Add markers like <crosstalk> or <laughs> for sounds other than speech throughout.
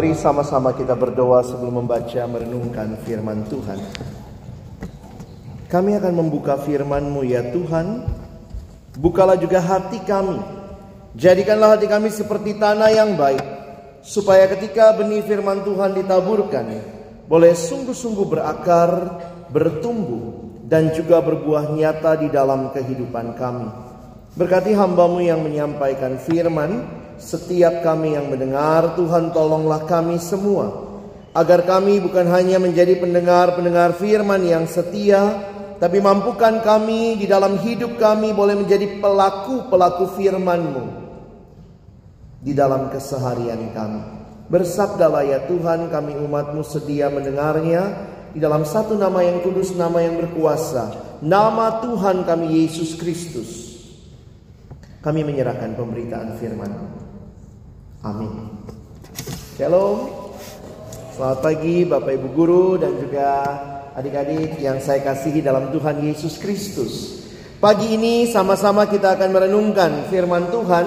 Mari sama-sama kita berdoa sebelum membaca merenungkan firman Tuhan. Kami akan membuka firman-Mu ya Tuhan. Bukalah juga hati kami. Jadikanlah hati kami seperti tanah yang baik. Supaya ketika benih firman Tuhan ditaburkan. Boleh sungguh-sungguh berakar, bertumbuh. Dan juga berbuah nyata di dalam kehidupan kami. Berkati hambamu yang menyampaikan firman. Setiap kami yang mendengar, Tuhan tolonglah kami semua. Agar kami bukan hanya menjadi pendengar-pendengar firman yang setia, tapi mampukan kami di dalam hidup kami boleh menjadi pelaku-pelaku firman-Mu di dalam keseharian kami. Bersabdalah ya Tuhan kami umat-Mu sedia mendengarnya di dalam satu nama yang kudus, nama yang berkuasa. Nama Tuhan kami Yesus Kristus. Kami menyerahkan pemberitaan firman. Amin. Shalom. Selamat pagi Bapak Ibu Guru dan juga adik-adik yang saya kasihi dalam Tuhan Yesus Kristus. Pagi ini sama-sama kita akan merenungkan firman Tuhan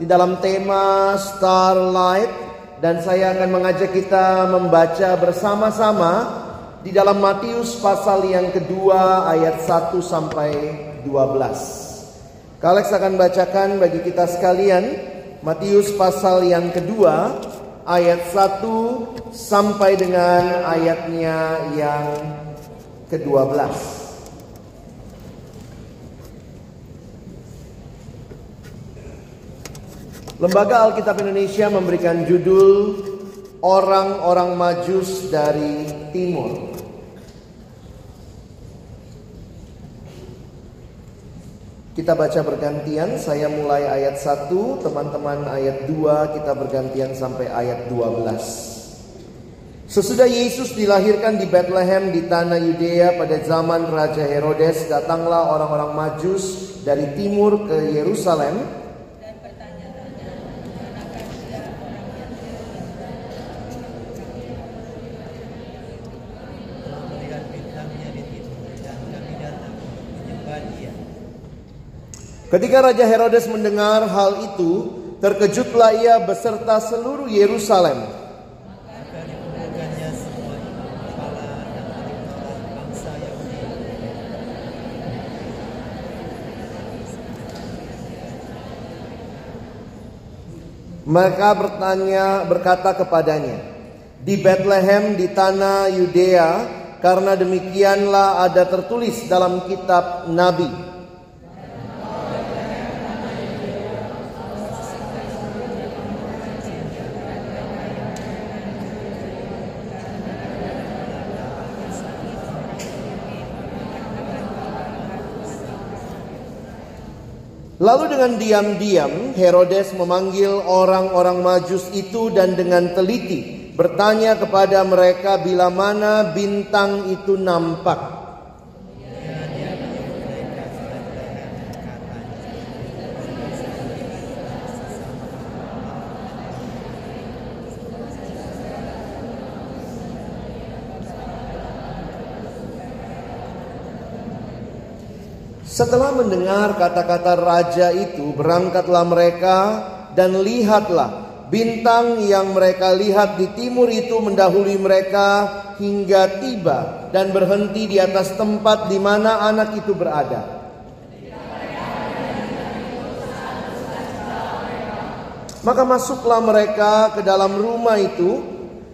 di dalam tema Starlight dan saya akan mengajak kita membaca bersama-sama di dalam Matius pasal yang kedua ayat 1 sampai 12. Kalex akan bacakan bagi kita sekalian Matius pasal yang kedua ayat 1 sampai dengan ayatnya yang ke-12. Lembaga Alkitab Indonesia memberikan judul Orang-orang Majus dari Timur. Kita baca bergantian, saya mulai ayat 1, teman-teman ayat 2, kita bergantian sampai ayat 12. Sesudah Yesus dilahirkan di Bethlehem di tanah Yudea pada zaman Raja Herodes, datanglah orang-orang Majus dari timur ke Yerusalem dan bertanya-tanya manakah dia orang yang melihat bintangnya di timur dan kami datang menyembah dia. Ketika Raja Herodes mendengar hal itu, terkejutlah ia beserta seluruh Yerusalem. Maka bertanya, berkata kepadanya, di Bethlehem di tanah Yudea, karena demikianlah ada tertulis dalam kitab Nabi. Lalu dengan diam-diam Herodes memanggil orang-orang Majus itu dan dengan teliti bertanya kepada mereka bila mana bintang itu nampak. Setelah mendengar kata-kata raja itu, berangkatlah mereka dan lihatlah bintang yang mereka lihat di timur itu mendahului mereka hingga tiba dan berhenti di atas tempat di mana anak itu berada. Maka masuklah mereka ke dalam rumah itu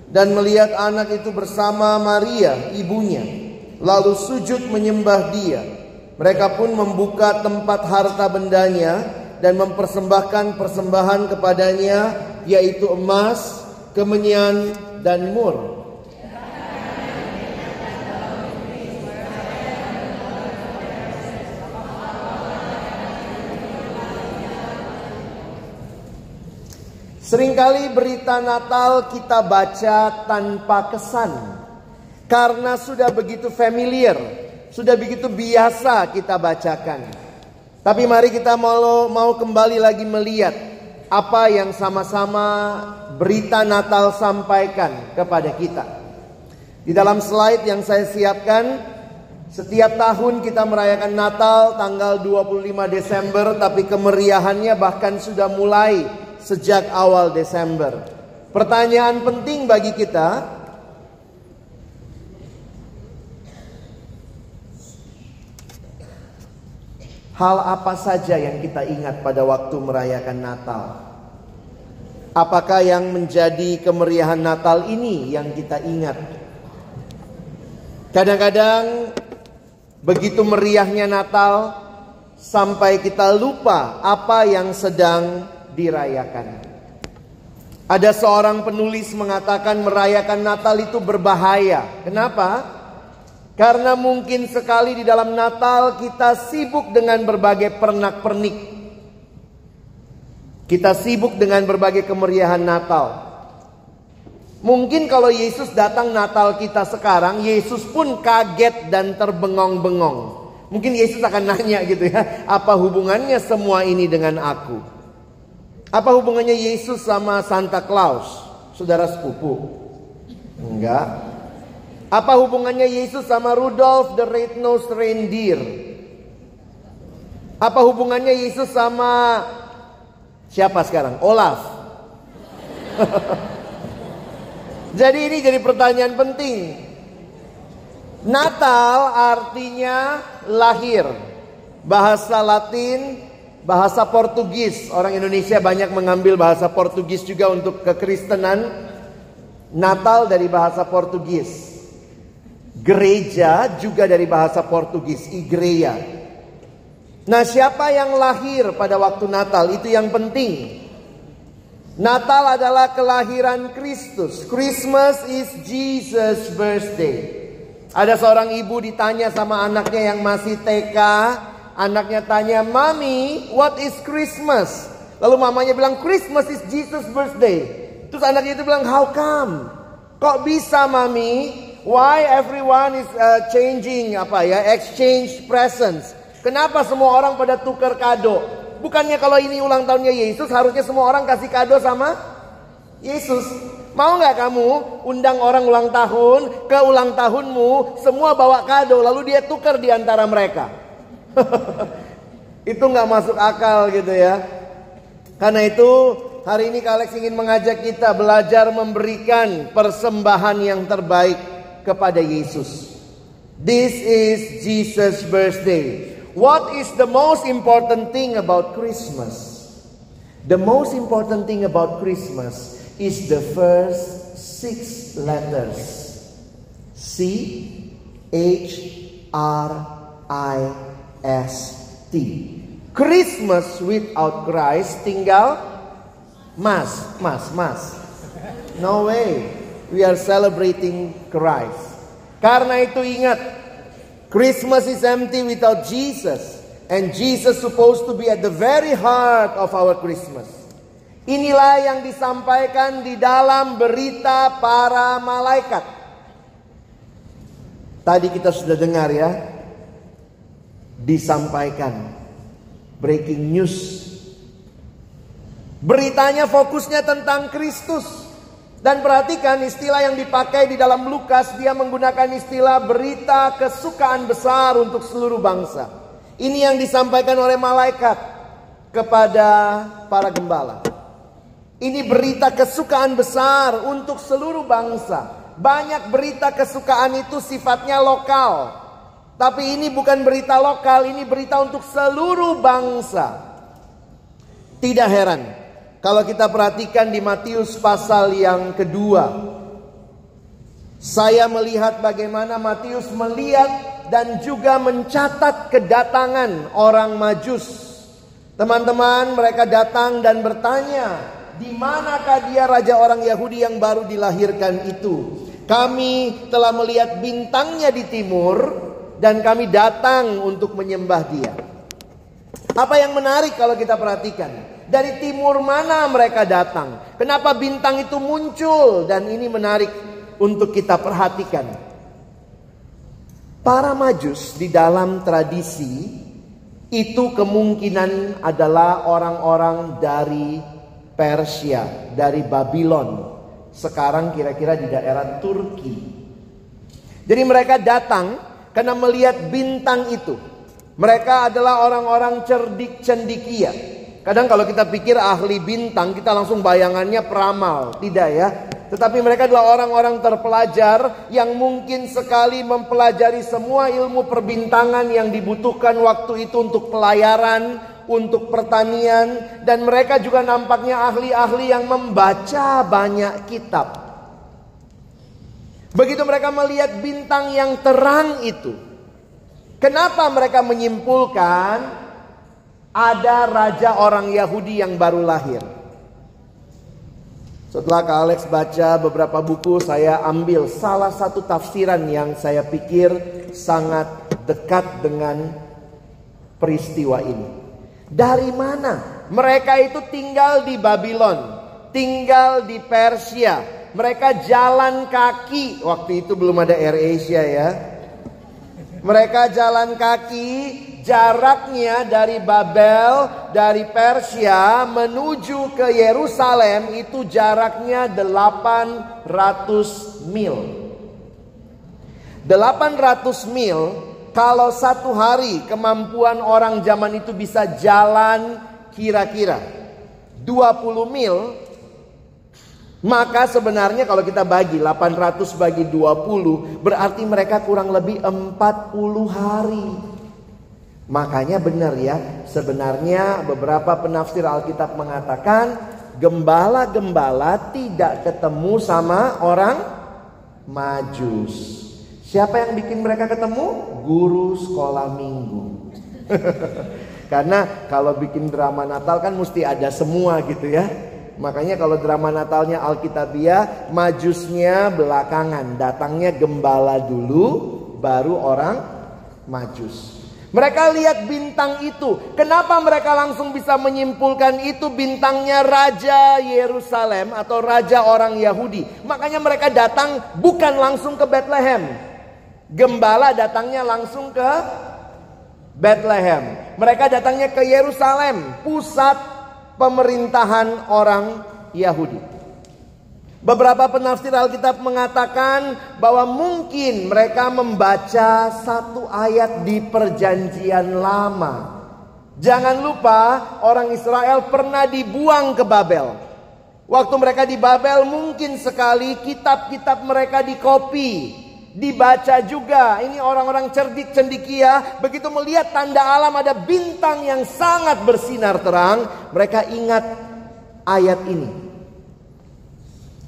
dan melihat anak itu bersama Maria, ibunya, lalu sujud menyembah dia. Mereka pun membuka tempat harta bendanya dan mempersembahkan persembahan kepadanya yaitu emas, kemenyan, dan mur. Seringkali berita Natal kita baca tanpa kesan karena sudah begitu familiar, sudah begitu biasa kita bacakan. Tapi mari kita mau mau kembali lagi melihat apa yang sama-sama berita Natal sampaikan kepada kita. Di dalam slide yang saya siapkan, setiap tahun kita merayakan Natal tanggal 25 Desember, tapi kemeriahannya bahkan sudah mulai sejak awal Desember. Pertanyaan penting bagi kita, hal apa saja yang kita ingat pada waktu merayakan Natal? Apakah yang menjadi kemeriahan Natal ini yang kita ingat? Kadang-kadang begitu meriahnya Natal sampai kita lupa apa yang sedang dirayakan. Ada seorang penulis mengatakan merayakan Natal itu berbahaya. Kenapa? Karena mungkin sekali di dalam Natal kita sibuk dengan berbagai pernak-pernik. Kita sibuk dengan berbagai kemeriahan Natal. Mungkin kalau Yesus datang Natal kita sekarang, Yesus pun kaget dan terbengong-bengong. Mungkin Yesus akan nanya gitu ya, apa hubungannya semua ini dengan aku? Apa hubungannya Yesus sama Santa Claus? Saudara sepupu? Enggak. Apa hubungannya Yesus sama Rudolph the Red-Nosed Reindeer? Apa hubungannya Yesus sama siapa sekarang? Olaf. <laughs> jadi ini jadi pertanyaan penting. Natal artinya lahir. Bahasa Latin bahasa Portugis. Orang Indonesia banyak mengambil bahasa Portugis juga untuk kekristenan. Natal dari bahasa Portugis. Gereja juga dari bahasa Portugis, igreja. Nah, siapa yang lahir pada waktu Natal itu yang penting. Natal adalah kelahiran Kristus. Christmas is Jesus birthday. Ada seorang ibu ditanya sama anaknya yang masih TK, Anaknya tanya, Mami, what is Christmas? Lalu mamanya bilang, Christmas is Jesus birthday. Terus anaknya itu bilang, how come? Kok bisa mami? Why everyone is uh, changing apa ya? Exchange presents. Kenapa semua orang pada tukar kado? Bukannya kalau ini ulang tahunnya Yesus harusnya semua orang kasih kado sama Yesus. Mau nggak kamu undang orang ulang tahun ke ulang tahunmu, semua bawa kado, lalu dia tukar di antara mereka. <laughs> itu nggak masuk akal gitu ya. Karena itu hari ini Kalex ingin mengajak kita belajar memberikan persembahan yang terbaik kepada Yesus. This is Jesus' birthday. What is the most important thing about Christmas? The most important thing about Christmas is the first six letters C H R I S T. Christmas without Christ tinggal mas, mas, mas. No way. We are celebrating Christ. Karena itu ingat, Christmas is empty without Jesus. And Jesus supposed to be at the very heart of our Christmas. Inilah yang disampaikan di dalam berita para malaikat. Tadi kita sudah dengar ya. Disampaikan. Breaking news. Beritanya fokusnya tentang Kristus. Dan perhatikan istilah yang dipakai di dalam Lukas, dia menggunakan istilah berita kesukaan besar untuk seluruh bangsa. Ini yang disampaikan oleh malaikat kepada para gembala. Ini berita kesukaan besar untuk seluruh bangsa. Banyak berita kesukaan itu sifatnya lokal. Tapi ini bukan berita lokal, ini berita untuk seluruh bangsa. Tidak heran kalau kita perhatikan di Matius pasal yang kedua. Saya melihat bagaimana Matius melihat dan juga mencatat kedatangan orang Majus. Teman-teman, mereka datang dan bertanya, "Di manakah dia raja orang Yahudi yang baru dilahirkan itu?" Kami telah melihat bintangnya di timur dan kami datang untuk menyembah dia. Apa yang menarik kalau kita perhatikan? Dari timur mana mereka datang? Kenapa bintang itu muncul? Dan ini menarik untuk kita perhatikan. Para majus di dalam tradisi itu kemungkinan adalah orang-orang dari Persia, dari Babylon. Sekarang kira-kira di daerah Turki. Jadi mereka datang karena melihat bintang itu. Mereka adalah orang-orang cerdik cendikia. Kadang kalau kita pikir ahli bintang, kita langsung bayangannya peramal. Tidak ya. Tetapi mereka adalah orang-orang terpelajar yang mungkin sekali mempelajari semua ilmu perbintangan yang dibutuhkan waktu itu untuk pelayaran, untuk pertanian. Dan mereka juga nampaknya ahli-ahli yang membaca banyak kitab. Begitu mereka melihat bintang yang terang itu. Kenapa mereka menyimpulkan ada raja orang Yahudi yang baru lahir. Setelah Kak Alex baca beberapa buku, saya ambil salah satu tafsiran yang saya pikir sangat dekat dengan peristiwa ini. Dari mana? Mereka itu tinggal di Babylon, tinggal di Persia. Mereka jalan kaki, waktu itu belum ada Air Asia ya. Mereka jalan kaki jaraknya dari Babel, dari Persia menuju ke Yerusalem itu jaraknya 800 mil. 800 mil kalau satu hari kemampuan orang zaman itu bisa jalan kira-kira 20 mil maka sebenarnya kalau kita bagi 800 bagi 20 berarti mereka kurang lebih 40 hari. Makanya benar ya, sebenarnya beberapa penafsir Alkitab mengatakan gembala-gembala tidak ketemu sama orang majus. Siapa yang bikin mereka ketemu? Guru sekolah minggu. <laughs> Karena kalau bikin drama Natal kan mesti ada semua gitu ya. Makanya kalau drama Natalnya Alkitabiah, majusnya belakangan, datangnya gembala dulu, baru orang majus. Mereka lihat bintang itu. Kenapa mereka langsung bisa menyimpulkan itu bintangnya Raja Yerusalem atau Raja orang Yahudi? Makanya mereka datang bukan langsung ke Bethlehem. Gembala datangnya langsung ke Bethlehem. Mereka datangnya ke Yerusalem, pusat pemerintahan orang Yahudi. Beberapa penafsir Alkitab mengatakan bahwa mungkin mereka membaca satu ayat di Perjanjian Lama. Jangan lupa, orang Israel pernah dibuang ke Babel. Waktu mereka di Babel, mungkin sekali kitab-kitab mereka dikopi, dibaca juga. Ini orang-orang cerdik cendikia, begitu melihat tanda alam ada bintang yang sangat bersinar terang, mereka ingat ayat ini.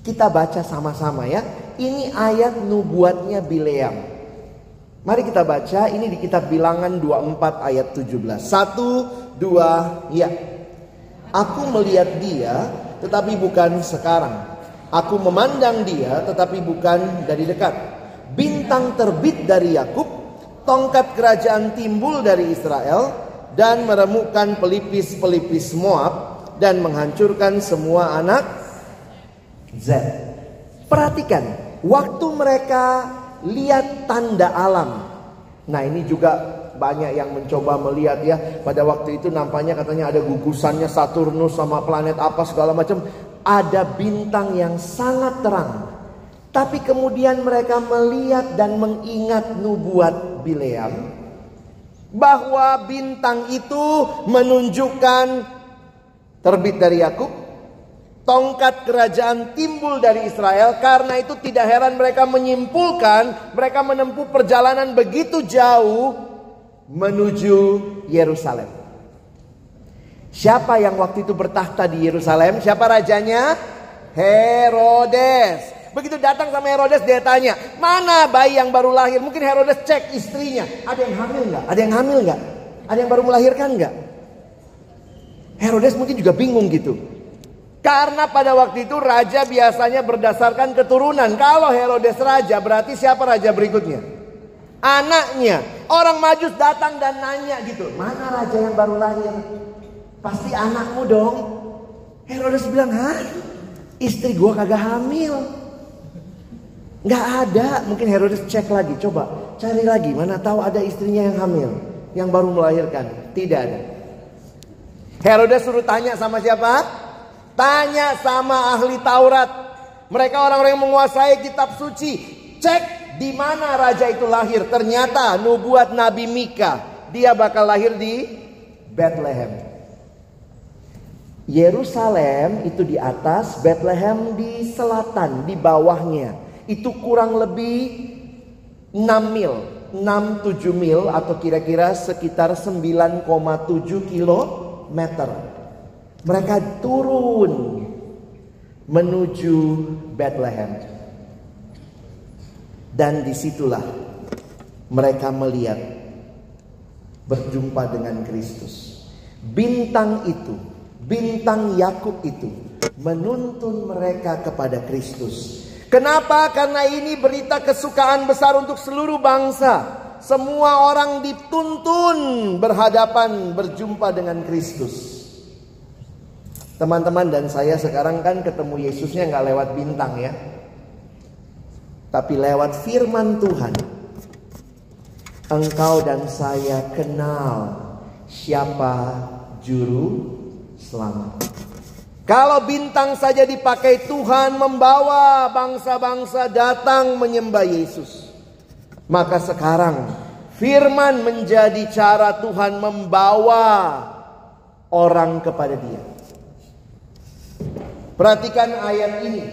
Kita baca sama-sama ya. Ini ayat nubuatnya Bileam. Mari kita baca ini di kitab Bilangan 24 ayat 17. Satu, dua, ya. Aku melihat dia tetapi bukan sekarang. Aku memandang dia tetapi bukan dari dekat. Bintang terbit dari Yakub, tongkat kerajaan timbul dari Israel dan meremukkan pelipis-pelipis Moab dan menghancurkan semua anak Z. Perhatikan, waktu mereka lihat tanda alam. Nah, ini juga banyak yang mencoba melihat ya. Pada waktu itu nampaknya katanya ada gugusannya Saturnus sama planet apa segala macam. Ada bintang yang sangat terang. Tapi kemudian mereka melihat dan mengingat nubuat Bileam bahwa bintang itu menunjukkan terbit dari Yakub Tongkat kerajaan timbul dari Israel karena itu tidak heran mereka menyimpulkan mereka menempuh perjalanan begitu jauh menuju Yerusalem. Siapa yang waktu itu bertahta di Yerusalem? Siapa rajanya? Herodes. Begitu datang sama Herodes dia tanya, mana bayi yang baru lahir? Mungkin Herodes cek istrinya, ada yang hamil nggak? Ada yang hamil nggak? Ada yang baru melahirkan nggak? Herodes mungkin juga bingung gitu. Karena pada waktu itu raja biasanya berdasarkan keturunan. Kalau Herodes raja berarti siapa raja berikutnya? Anaknya. Orang majus datang dan nanya gitu. Mana raja yang baru lahir? Pasti anakmu dong. Herodes bilang, hah? Istri gua kagak hamil. Gak ada. Mungkin Herodes cek lagi. Coba cari lagi. Mana tahu ada istrinya yang hamil. Yang baru melahirkan. Tidak ada. Herodes suruh tanya sama siapa? Tanya sama ahli Taurat. Mereka orang-orang yang menguasai kitab suci. Cek di mana raja itu lahir. Ternyata nubuat Nabi Mika. Dia bakal lahir di Bethlehem. Yerusalem itu di atas, Bethlehem di selatan, di bawahnya. Itu kurang lebih 6 mil, 6-7 mil atau kira-kira sekitar 9,7 kilometer. Mereka turun menuju Bethlehem. Dan di situlah mereka melihat berjumpa dengan Kristus. Bintang itu, bintang Yakub itu menuntun mereka kepada Kristus. Kenapa? Karena ini berita kesukaan besar untuk seluruh bangsa. Semua orang dituntun berhadapan berjumpa dengan Kristus. Teman-teman dan saya sekarang kan ketemu Yesusnya nggak lewat bintang ya. Tapi lewat firman Tuhan. Engkau dan saya kenal siapa juru selamat. Kalau bintang saja dipakai Tuhan membawa bangsa-bangsa datang menyembah Yesus. Maka sekarang firman menjadi cara Tuhan membawa orang kepada dia. Perhatikan ayat ini.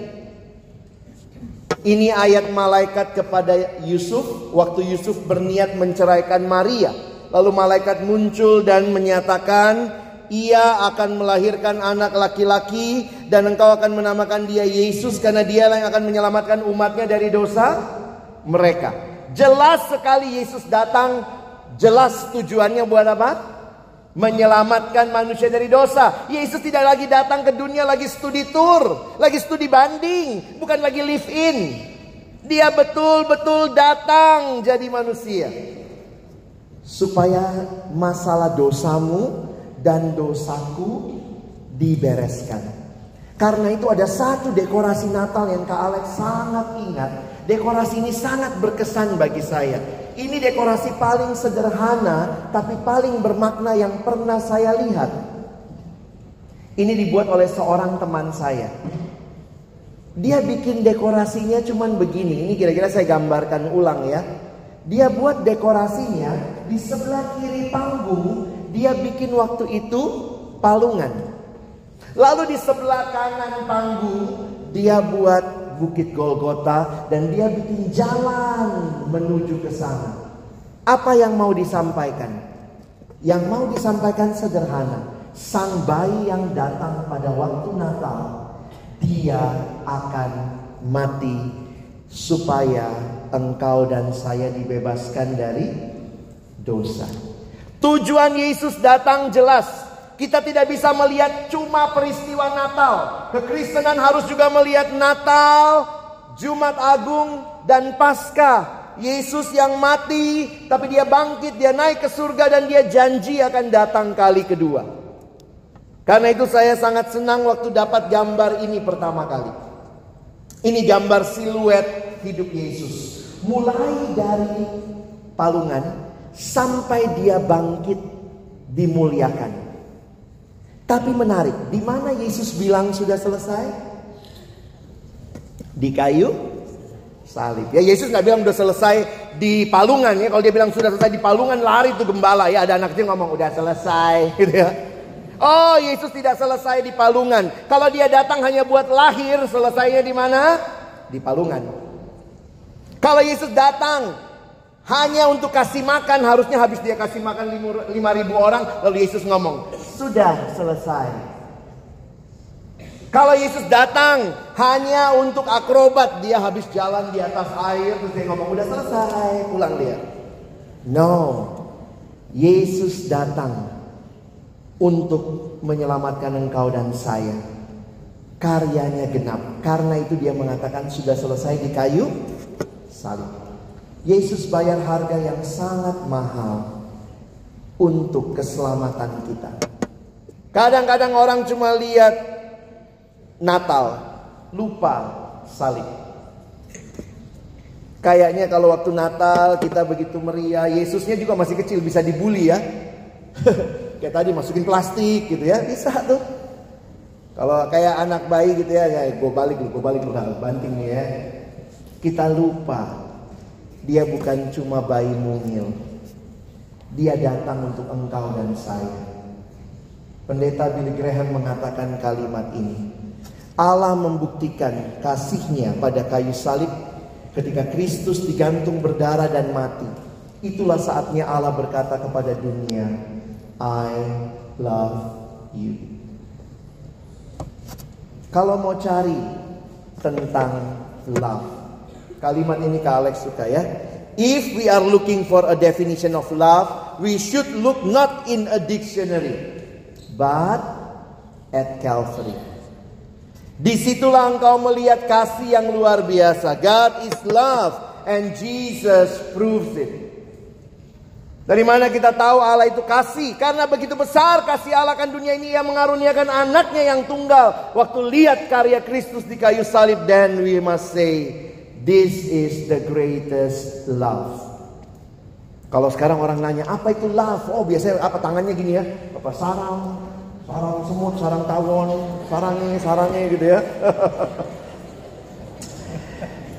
Ini ayat malaikat kepada Yusuf waktu Yusuf berniat menceraikan Maria. Lalu malaikat muncul dan menyatakan ia akan melahirkan anak laki-laki dan engkau akan menamakan dia Yesus karena dia yang akan menyelamatkan umatnya dari dosa mereka. Jelas sekali Yesus datang, jelas tujuannya buat apa? Menyelamatkan manusia dari dosa. Yesus tidak lagi datang ke dunia lagi studi tour, lagi studi banding, bukan lagi live in. Dia betul-betul datang jadi manusia. supaya masalah dosamu dan dosaku dibereskan. Karena itu ada satu dekorasi Natal yang Kak Alex sangat ingat. Dekorasi ini sangat berkesan bagi saya. Ini dekorasi paling sederhana tapi paling bermakna yang pernah saya lihat. Ini dibuat oleh seorang teman saya. Dia bikin dekorasinya cuman begini. Ini kira-kira saya gambarkan ulang ya. Dia buat dekorasinya di sebelah kiri panggung. Dia bikin waktu itu palungan. Lalu di sebelah kanan panggung dia buat bukit Golgota dan dia bikin jalan menuju ke sana. Apa yang mau disampaikan? Yang mau disampaikan sederhana. Sang bayi yang datang pada waktu Natal dia akan mati supaya engkau dan saya dibebaskan dari dosa. Tujuan Yesus datang jelas. Kita tidak bisa melihat cuma peristiwa Natal. Kekristenan harus juga melihat Natal, Jumat Agung, dan Paskah. Yesus yang mati, tapi dia bangkit, dia naik ke surga, dan dia janji akan datang kali kedua. Karena itu saya sangat senang waktu dapat gambar ini pertama kali. Ini gambar siluet hidup Yesus. Mulai dari palungan sampai dia bangkit dimuliakan. Tapi menarik, di mana Yesus bilang sudah selesai? Di kayu salib. Ya Yesus nggak bilang udah selesai di palungan ya. Kalau dia bilang sudah selesai di palungan lari tuh gembala ya. Ada anak kecil ngomong udah selesai <laughs> gitu ya. Oh Yesus tidak selesai di palungan. Kalau dia datang hanya buat lahir, selesainya di mana? Di palungan. Kalau Yesus datang hanya untuk kasih makan, harusnya habis dia kasih makan 5 ribu orang, lalu Yesus ngomong, sudah selesai. Kalau Yesus datang hanya untuk akrobat, dia habis jalan di atas air, terus dia ngomong, udah selesai, pulang dia. No, Yesus datang untuk menyelamatkan engkau dan saya. Karyanya genap. Karena itu dia mengatakan sudah selesai di kayu salib. Yesus bayar harga yang sangat mahal untuk keselamatan kita. Kadang-kadang orang cuma lihat Natal, lupa salib. Kayaknya kalau waktu Natal kita begitu meriah, Yesusnya juga masih kecil bisa dibully ya. <laughs> kayak tadi masukin plastik gitu ya, bisa tuh. Kalau kayak anak bayi gitu ya, ya gue balik gue balik lu banting nih ya. Kita lupa dia bukan cuma bayi mungil. Dia datang untuk engkau dan saya. Pendeta Billy Graham mengatakan kalimat ini. Allah membuktikan kasihnya pada kayu salib ketika Kristus digantung berdarah dan mati. Itulah saatnya Allah berkata kepada dunia, I love you. Kalau mau cari tentang love, kalimat ini Kak Alex suka ya. If we are looking for a definition of love, we should look not in a dictionary, but at Calvary. Di situlah engkau melihat kasih yang luar biasa. God is love and Jesus proves it. Dari mana kita tahu Allah itu kasih? Karena begitu besar kasih Allah kan dunia ini yang mengaruniakan anaknya yang tunggal. Waktu lihat karya Kristus di kayu salib, then we must say, this is the greatest love. Kalau sekarang orang nanya, apa itu love? Oh biasanya apa tangannya gini ya? Apa sarang, sarang semut, sarang tawon, sarangnya, sarangnya gitu ya. <laughs>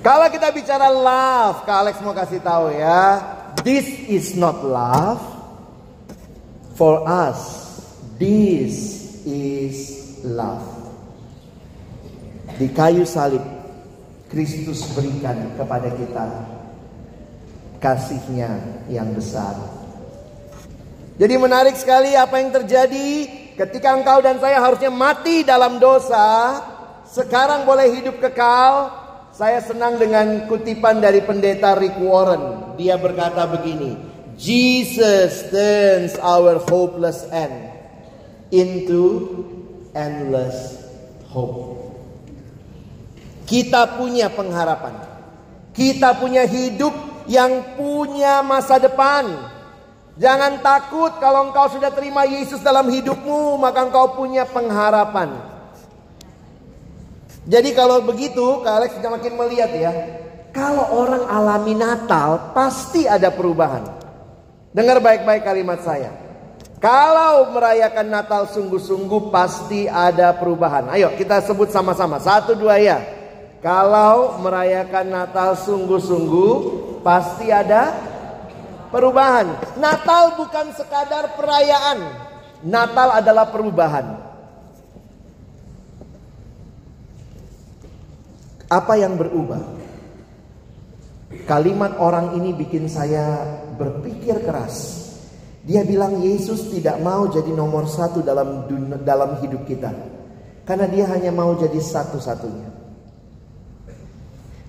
Kalau kita bicara love, Kak Alex mau kasih tahu ya. This is not love for us. This is love. Di kayu salib, Kristus berikan kepada kita kasihnya yang besar. Jadi menarik sekali apa yang terjadi ketika engkau dan saya harusnya mati dalam dosa. Sekarang boleh hidup kekal saya senang dengan kutipan dari pendeta Rick Warren. Dia berkata begini, Jesus turns our hopeless end into endless hope. Kita punya pengharapan. Kita punya hidup yang punya masa depan. Jangan takut kalau engkau sudah terima Yesus dalam hidupmu, maka engkau punya pengharapan. Jadi kalau begitu, Kak Alex sudah makin melihat ya. Kalau orang alami Natal, pasti ada perubahan. Dengar baik-baik kalimat saya. Kalau merayakan Natal sungguh-sungguh pasti ada perubahan. Ayo kita sebut sama-sama. Satu dua ya. Kalau merayakan Natal sungguh-sungguh pasti ada perubahan. Natal bukan sekadar perayaan. Natal adalah perubahan. Apa yang berubah? Kalimat orang ini bikin saya berpikir keras. Dia bilang Yesus tidak mau jadi nomor satu dalam dun- dalam hidup kita. Karena dia hanya mau jadi satu-satunya.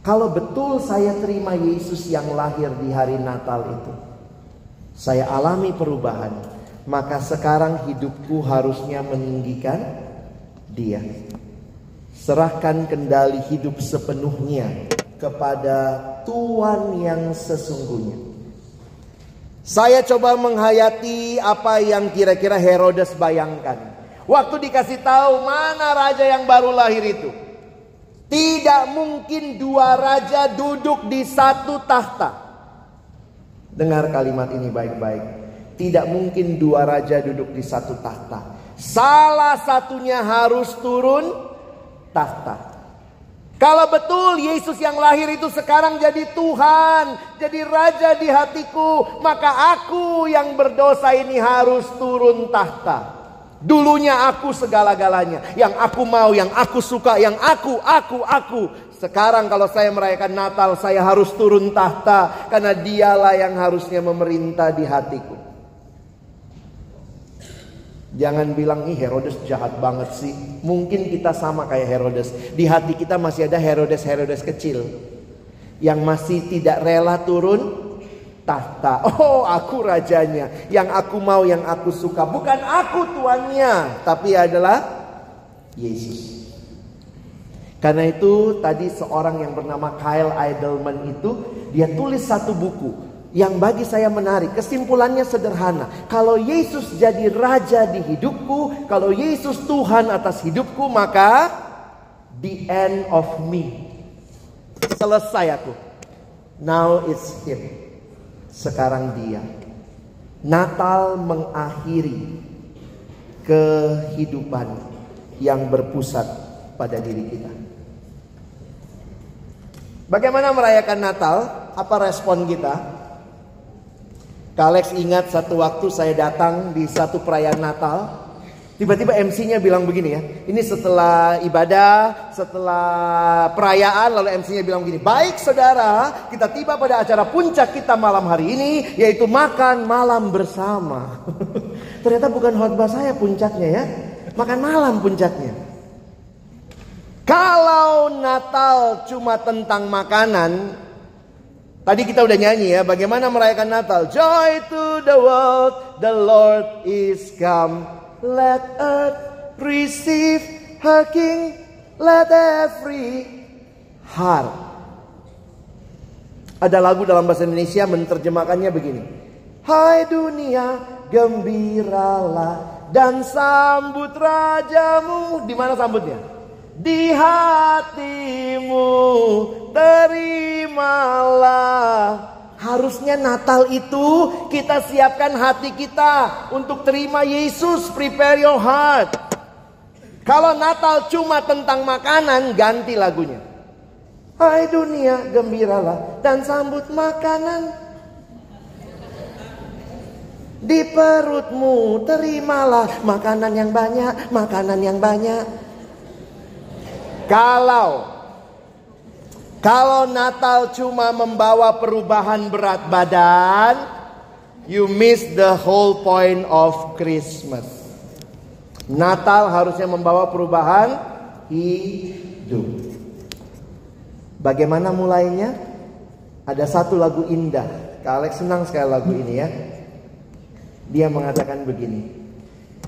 Kalau betul saya terima Yesus yang lahir di hari Natal itu. Saya alami perubahan. Maka sekarang hidupku harusnya meninggikan dia. Serahkan kendali hidup sepenuhnya kepada Tuhan yang sesungguhnya. Saya coba menghayati apa yang kira-kira Herodes bayangkan. Waktu dikasih tahu mana raja yang baru lahir itu. Tidak mungkin dua raja duduk di satu tahta. Dengar kalimat ini baik-baik. Tidak mungkin dua raja duduk di satu tahta. Salah satunya harus turun tahta. Kalau betul Yesus yang lahir itu sekarang jadi Tuhan, jadi raja di hatiku, maka aku yang berdosa ini harus turun tahta. Dulunya aku segala-galanya, yang aku mau, yang aku suka, yang aku, aku, aku. Sekarang kalau saya merayakan Natal, saya harus turun tahta karena dialah yang harusnya memerintah di hatiku. Jangan bilang ih Herodes jahat banget sih. Mungkin kita sama kayak Herodes. Di hati kita masih ada Herodes-Herodes kecil. Yang masih tidak rela turun tahta. Oh aku rajanya. Yang aku mau, yang aku suka. Bukan aku tuannya. Tapi adalah Yesus. Karena itu tadi seorang yang bernama Kyle Idleman itu. Dia tulis satu buku yang bagi saya menarik. Kesimpulannya sederhana. Kalau Yesus jadi raja di hidupku, kalau Yesus Tuhan atas hidupku, maka the end of me. Selesai aku. Now it's him. Sekarang dia. Natal mengakhiri kehidupan yang berpusat pada diri kita. Bagaimana merayakan Natal? Apa respon kita? Kalex ingat satu waktu saya datang di satu perayaan Natal. Tiba-tiba MC-nya bilang begini ya. Ini setelah ibadah, setelah perayaan lalu MC-nya bilang begini. Baik saudara, kita tiba pada acara puncak kita malam hari ini. Yaitu makan malam bersama. <laughs> Ternyata bukan khotbah saya puncaknya ya. Makan malam puncaknya. Kalau Natal cuma tentang makanan, Tadi kita udah nyanyi ya, bagaimana merayakan Natal. Joy to the world, the Lord is come. Let earth receive her King. Let every heart. Ada lagu dalam bahasa Indonesia menerjemahkannya begini. Hai dunia, gembiralah dan sambut rajamu. Di mana sambutnya? Di hatimu terimalah. Harusnya Natal itu kita siapkan hati kita untuk terima Yesus. Prepare your heart. Kalau Natal cuma tentang makanan, ganti lagunya. Hai dunia, gembiralah dan sambut makanan. Di perutmu terimalah makanan yang banyak, makanan yang banyak. Kalau kalau Natal cuma membawa perubahan berat badan, you miss the whole point of Christmas. Natal harusnya membawa perubahan hidup. Bagaimana mulainya? Ada satu lagu indah. Kak Alex senang sekali lagu ini ya. Dia mengatakan begini.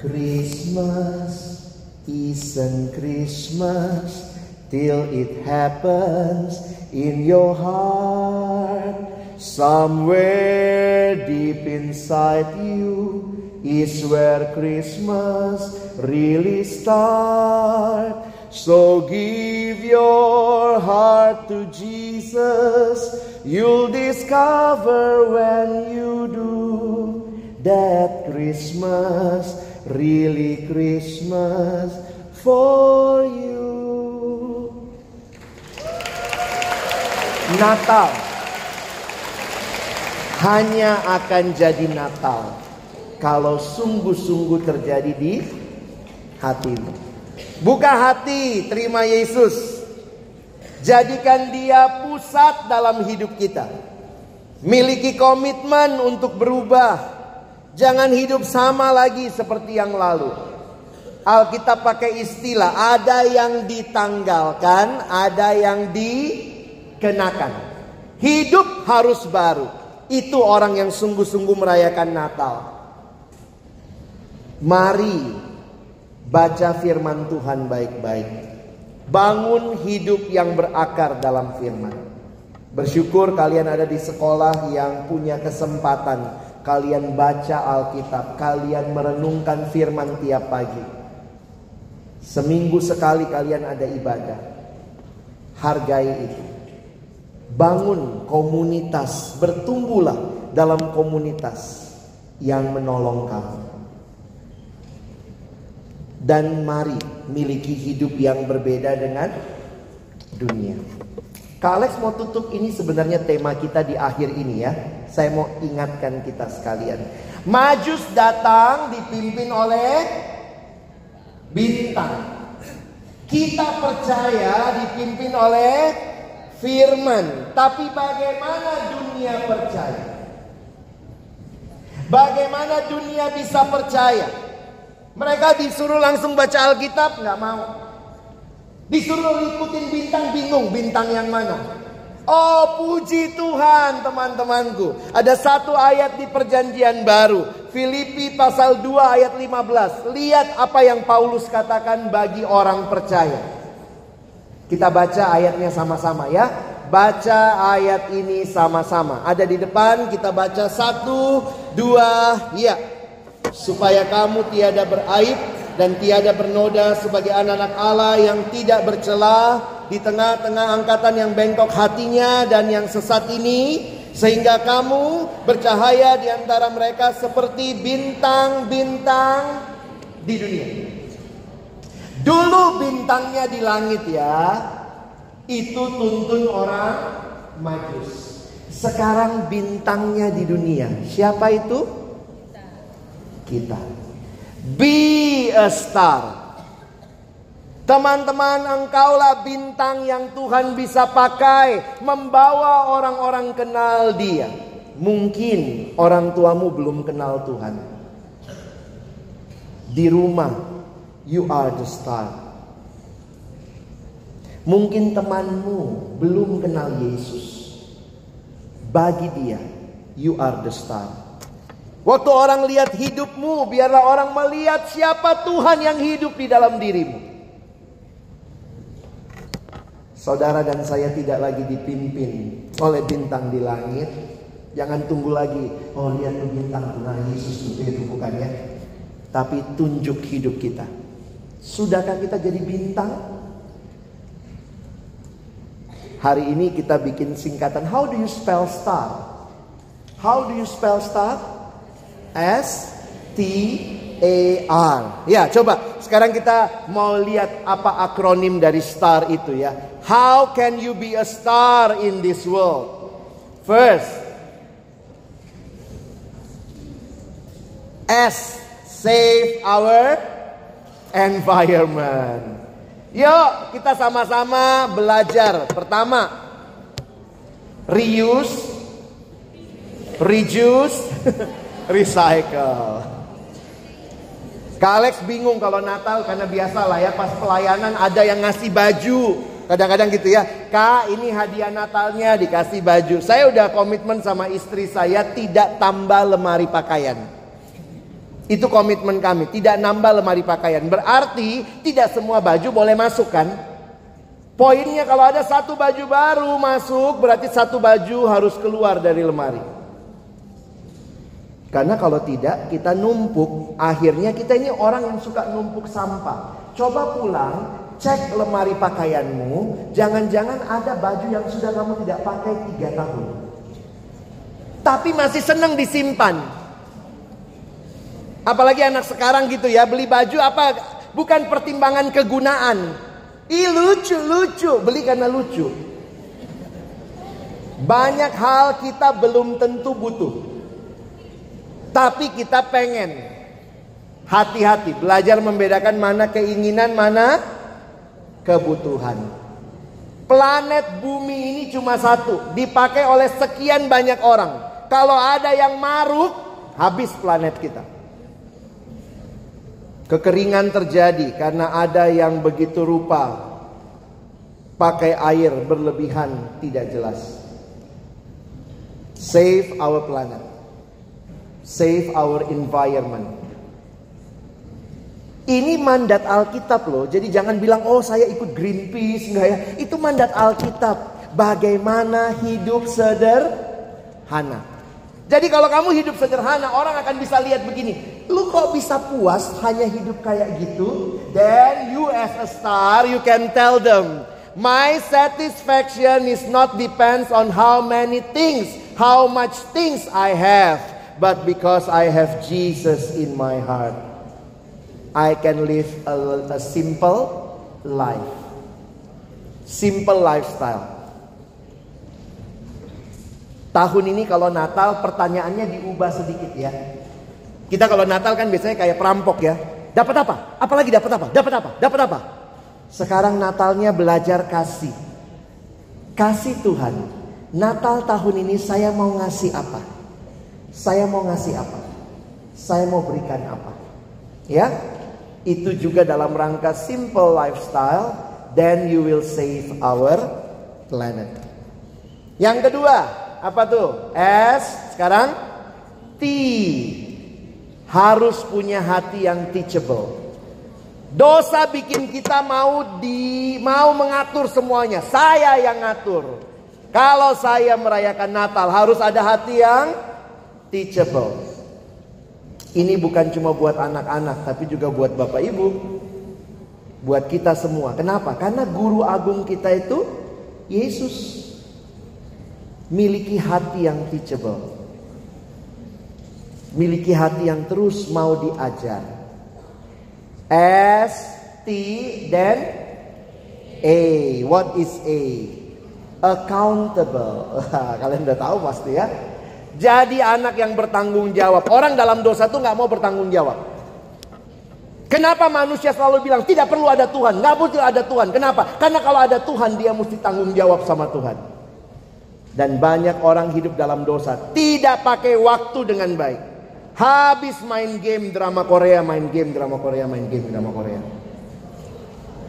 Christmas isn't Christmas till it happens in your heart. Somewhere deep inside you is where Christmas really starts. So give your heart to Jesus. You'll discover when you do that Christmas really Christmas for you. Natal hanya akan jadi Natal kalau sungguh-sungguh terjadi di hatimu. Buka hati, terima Yesus. Jadikan dia pusat dalam hidup kita. Miliki komitmen untuk berubah. Jangan hidup sama lagi seperti yang lalu. Alkitab pakai istilah, ada yang ditanggalkan, ada yang dikenakan. Hidup harus baru. Itu orang yang sungguh-sungguh merayakan Natal. Mari baca firman Tuhan baik-baik. Bangun hidup yang berakar dalam firman. Bersyukur kalian ada di sekolah yang punya kesempatan kalian baca Alkitab, kalian merenungkan firman tiap pagi. Seminggu sekali kalian ada ibadah. Hargai itu. Bangun komunitas, bertumbuhlah dalam komunitas yang menolong kamu. Dan mari miliki hidup yang berbeda dengan dunia. Kak Alex mau tutup ini sebenarnya tema kita di akhir ini ya. Saya mau ingatkan kita sekalian. Majus datang dipimpin oleh bintang. Kita percaya dipimpin oleh firman. Tapi bagaimana dunia percaya? Bagaimana dunia bisa percaya? Mereka disuruh langsung baca Alkitab, nggak mau. Disuruh ikutin bintang, bingung bintang yang mana. Oh puji Tuhan teman-temanku. Ada satu ayat di perjanjian baru. Filipi pasal 2 ayat 15. Lihat apa yang Paulus katakan bagi orang percaya. Kita baca ayatnya sama-sama ya. Baca ayat ini sama-sama. Ada di depan kita baca satu, dua, ya supaya kamu tiada beraib dan tiada bernoda sebagai anak-anak Allah yang tidak bercela di tengah-tengah angkatan yang bengkok hatinya dan yang sesat ini sehingga kamu bercahaya di antara mereka seperti bintang-bintang di dunia. Dulu bintangnya di langit ya, itu tuntun orang majus. Sekarang bintangnya di dunia. Siapa itu? kita. Be a star. Teman-teman, engkaulah bintang yang Tuhan bisa pakai membawa orang-orang kenal Dia. Mungkin orang tuamu belum kenal Tuhan. Di rumah, you are the star. Mungkin temanmu belum kenal Yesus. Bagi dia, you are the star. Waktu orang lihat hidupmu, biarlah orang melihat siapa Tuhan yang hidup di dalam dirimu. Saudara dan saya tidak lagi dipimpin oleh bintang di langit. Jangan tunggu lagi, oh lihat bintang Tuhan Yesus itu, itu bukan ya. Tapi tunjuk hidup kita. Sudahkah kita jadi bintang? Hari ini kita bikin singkatan, how do you spell star? How do you spell star? S T A R. Ya, coba sekarang kita mau lihat apa akronim dari star itu ya. How can you be a star in this world? First, S save our environment. Yuk, kita sama-sama belajar. Pertama, reuse, reduce, <laughs> recycle. Kak Alex bingung kalau Natal karena biasa lah ya pas pelayanan ada yang ngasih baju. Kadang-kadang gitu ya, Kak ini hadiah Natalnya dikasih baju. Saya udah komitmen sama istri saya tidak tambah lemari pakaian. Itu komitmen kami, tidak nambah lemari pakaian. Berarti tidak semua baju boleh masuk kan? Poinnya kalau ada satu baju baru masuk berarti satu baju harus keluar dari lemari. Karena kalau tidak kita numpuk, akhirnya kita ini orang yang suka numpuk sampah. Coba pulang, cek lemari pakaianmu, jangan-jangan ada baju yang sudah kamu tidak pakai tiga tahun. Tapi masih senang disimpan. Apalagi anak sekarang gitu ya, beli baju apa? Bukan pertimbangan kegunaan. Ih lucu, lucu, beli karena lucu. Banyak hal kita belum tentu butuh. Tapi kita pengen hati-hati belajar membedakan mana keinginan, mana kebutuhan. Planet bumi ini cuma satu, dipakai oleh sekian banyak orang. Kalau ada yang maruk, habis planet kita. Kekeringan terjadi karena ada yang begitu rupa pakai air berlebihan tidak jelas. Save our planet. Save our environment. Ini mandat Alkitab loh. Jadi jangan bilang oh saya ikut Greenpeace enggak ya. Itu mandat Alkitab. Bagaimana hidup sederhana. Jadi kalau kamu hidup sederhana, orang akan bisa lihat begini. Lu kok bisa puas hanya hidup kayak gitu? Then you as a star, you can tell them, my satisfaction is not depends on how many things, how much things I have but because I have Jesus in my heart, I can live a, a simple life. Simple lifestyle. Tahun ini kalau Natal pertanyaannya diubah sedikit ya. Kita kalau Natal kan biasanya kayak perampok ya. Dapat apa? Apalagi dapat apa? Dapat apa? Dapat apa? Sekarang Natalnya belajar kasih. Kasih Tuhan. Natal tahun ini saya mau ngasih apa? Saya mau ngasih apa? Saya mau berikan apa? Ya, itu juga dalam rangka simple lifestyle, then you will save our planet. Yang kedua, apa tuh? S, sekarang T. Harus punya hati yang teachable. Dosa bikin kita mau di mau mengatur semuanya. Saya yang ngatur. Kalau saya merayakan Natal harus ada hati yang teachable. Ini bukan cuma buat anak-anak tapi juga buat Bapak Ibu. Buat kita semua. Kenapa? Karena guru agung kita itu Yesus. Miliki hati yang teachable. Miliki hati yang terus mau diajar. S, T, dan A. What is A? Accountable. <laughs> Kalian udah tahu pasti ya. Jadi anak yang bertanggung jawab. Orang dalam dosa tuh nggak mau bertanggung jawab. Kenapa manusia selalu bilang tidak perlu ada Tuhan, nggak perlu ada Tuhan. Kenapa? Karena kalau ada Tuhan dia mesti tanggung jawab sama Tuhan. Dan banyak orang hidup dalam dosa, tidak pakai waktu dengan baik. Habis main game drama Korea, main game drama Korea, main game drama Korea.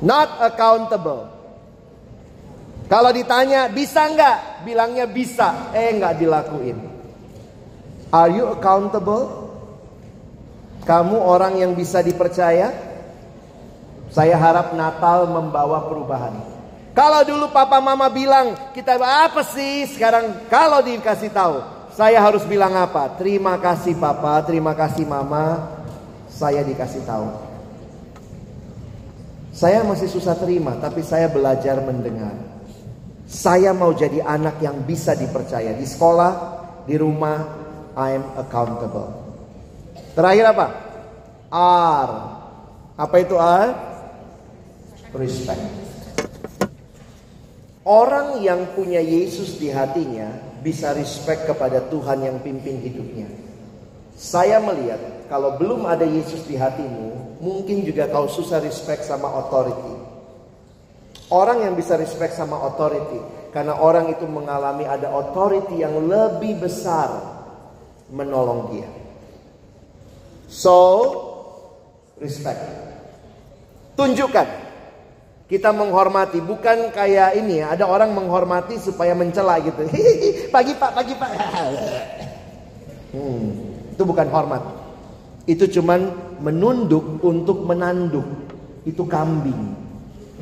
Not accountable. Kalau ditanya bisa nggak? Bilangnya bisa, eh nggak dilakuin. Are you accountable? Kamu orang yang bisa dipercaya? Saya harap Natal membawa perubahan. Kalau dulu papa mama bilang kita apa sih sekarang kalau dikasih tahu saya harus bilang apa? Terima kasih papa, terima kasih mama, saya dikasih tahu. Saya masih susah terima tapi saya belajar mendengar. Saya mau jadi anak yang bisa dipercaya di sekolah, di rumah, I'm accountable. Terakhir apa? R. Apa itu R? Respect. Orang yang punya Yesus di hatinya bisa respect kepada Tuhan yang pimpin hidupnya. Saya melihat kalau belum ada Yesus di hatimu, mungkin juga kau susah respect sama authority. Orang yang bisa respect sama authority karena orang itu mengalami ada authority yang lebih besar menolong dia. So, respect. Tunjukkan kita menghormati bukan kayak ini ya, ada orang menghormati supaya mencela gitu. pagi Pak, pagi Pak. <laughs> Hmm, itu bukan hormat. Itu cuman menunduk untuk menanduk. Itu kambing.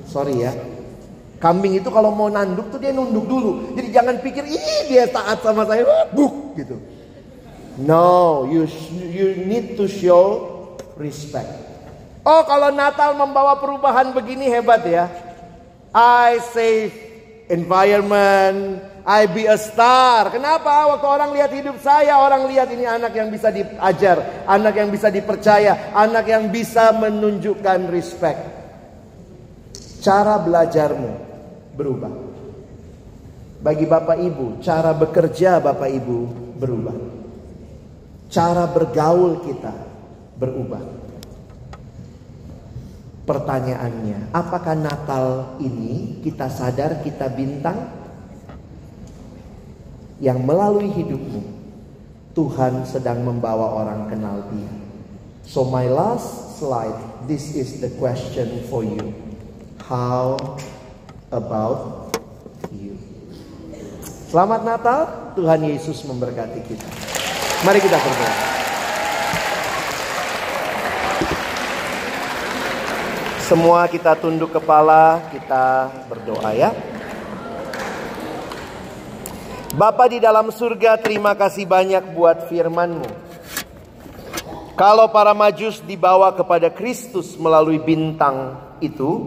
Sorry ya. Kambing itu kalau mau nanduk tuh dia nunduk dulu. Jadi jangan pikir, ih dia taat sama saya, buk gitu. No, you you need to show respect. Oh, kalau Natal membawa perubahan begini hebat ya. I save environment, I be a star. Kenapa? Waktu orang lihat hidup saya, orang lihat ini anak yang bisa diajar, anak yang bisa dipercaya, anak yang bisa menunjukkan respect. Cara belajarmu berubah. Bagi Bapak Ibu, cara bekerja Bapak Ibu berubah. Cara bergaul kita berubah. Pertanyaannya, apakah Natal ini kita sadar kita bintang yang melalui hidupmu Tuhan sedang membawa orang kenal Dia. So my last slide, this is the question for you. How about you? Selamat Natal, Tuhan Yesus memberkati kita. Mari kita berdoa. Semua kita tunduk kepala, kita berdoa ya. Bapa di dalam surga, terima kasih banyak buat firman-Mu. Kalau para majus dibawa kepada Kristus melalui bintang itu,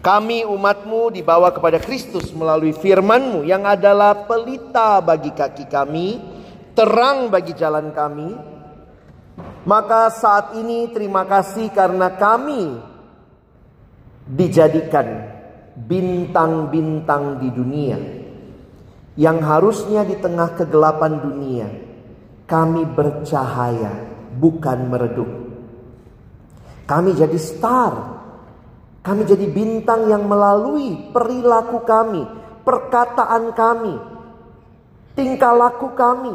kami umatmu dibawa kepada Kristus melalui firmanmu yang adalah pelita bagi kaki kami, terang bagi jalan kami. Maka saat ini terima kasih karena kami dijadikan bintang-bintang di dunia. Yang harusnya di tengah kegelapan dunia kami bercahaya bukan meredup. Kami jadi star kami jadi bintang yang melalui perilaku kami, perkataan kami, tingkah laku kami.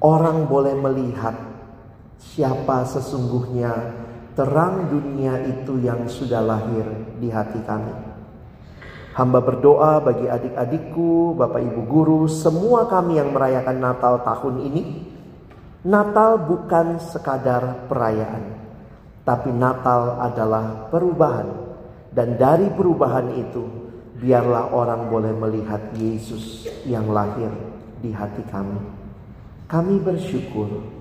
Orang boleh melihat siapa sesungguhnya terang dunia itu yang sudah lahir di hati kami. Hamba berdoa bagi adik-adikku, bapak ibu guru, semua kami yang merayakan Natal tahun ini. Natal bukan sekadar perayaan, tapi Natal adalah perubahan. Dan dari perubahan itu, biarlah orang boleh melihat Yesus yang lahir di hati kami. Kami bersyukur,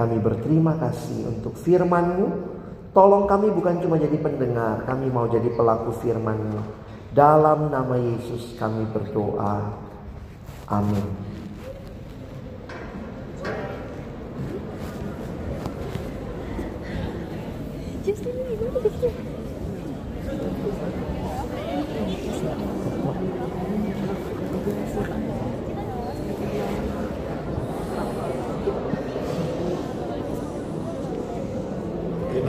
kami berterima kasih untuk firman-Mu. Tolong kami bukan cuma jadi pendengar, kami mau jadi pelaku firman-Mu. Dalam nama Yesus kami berdoa. Amin.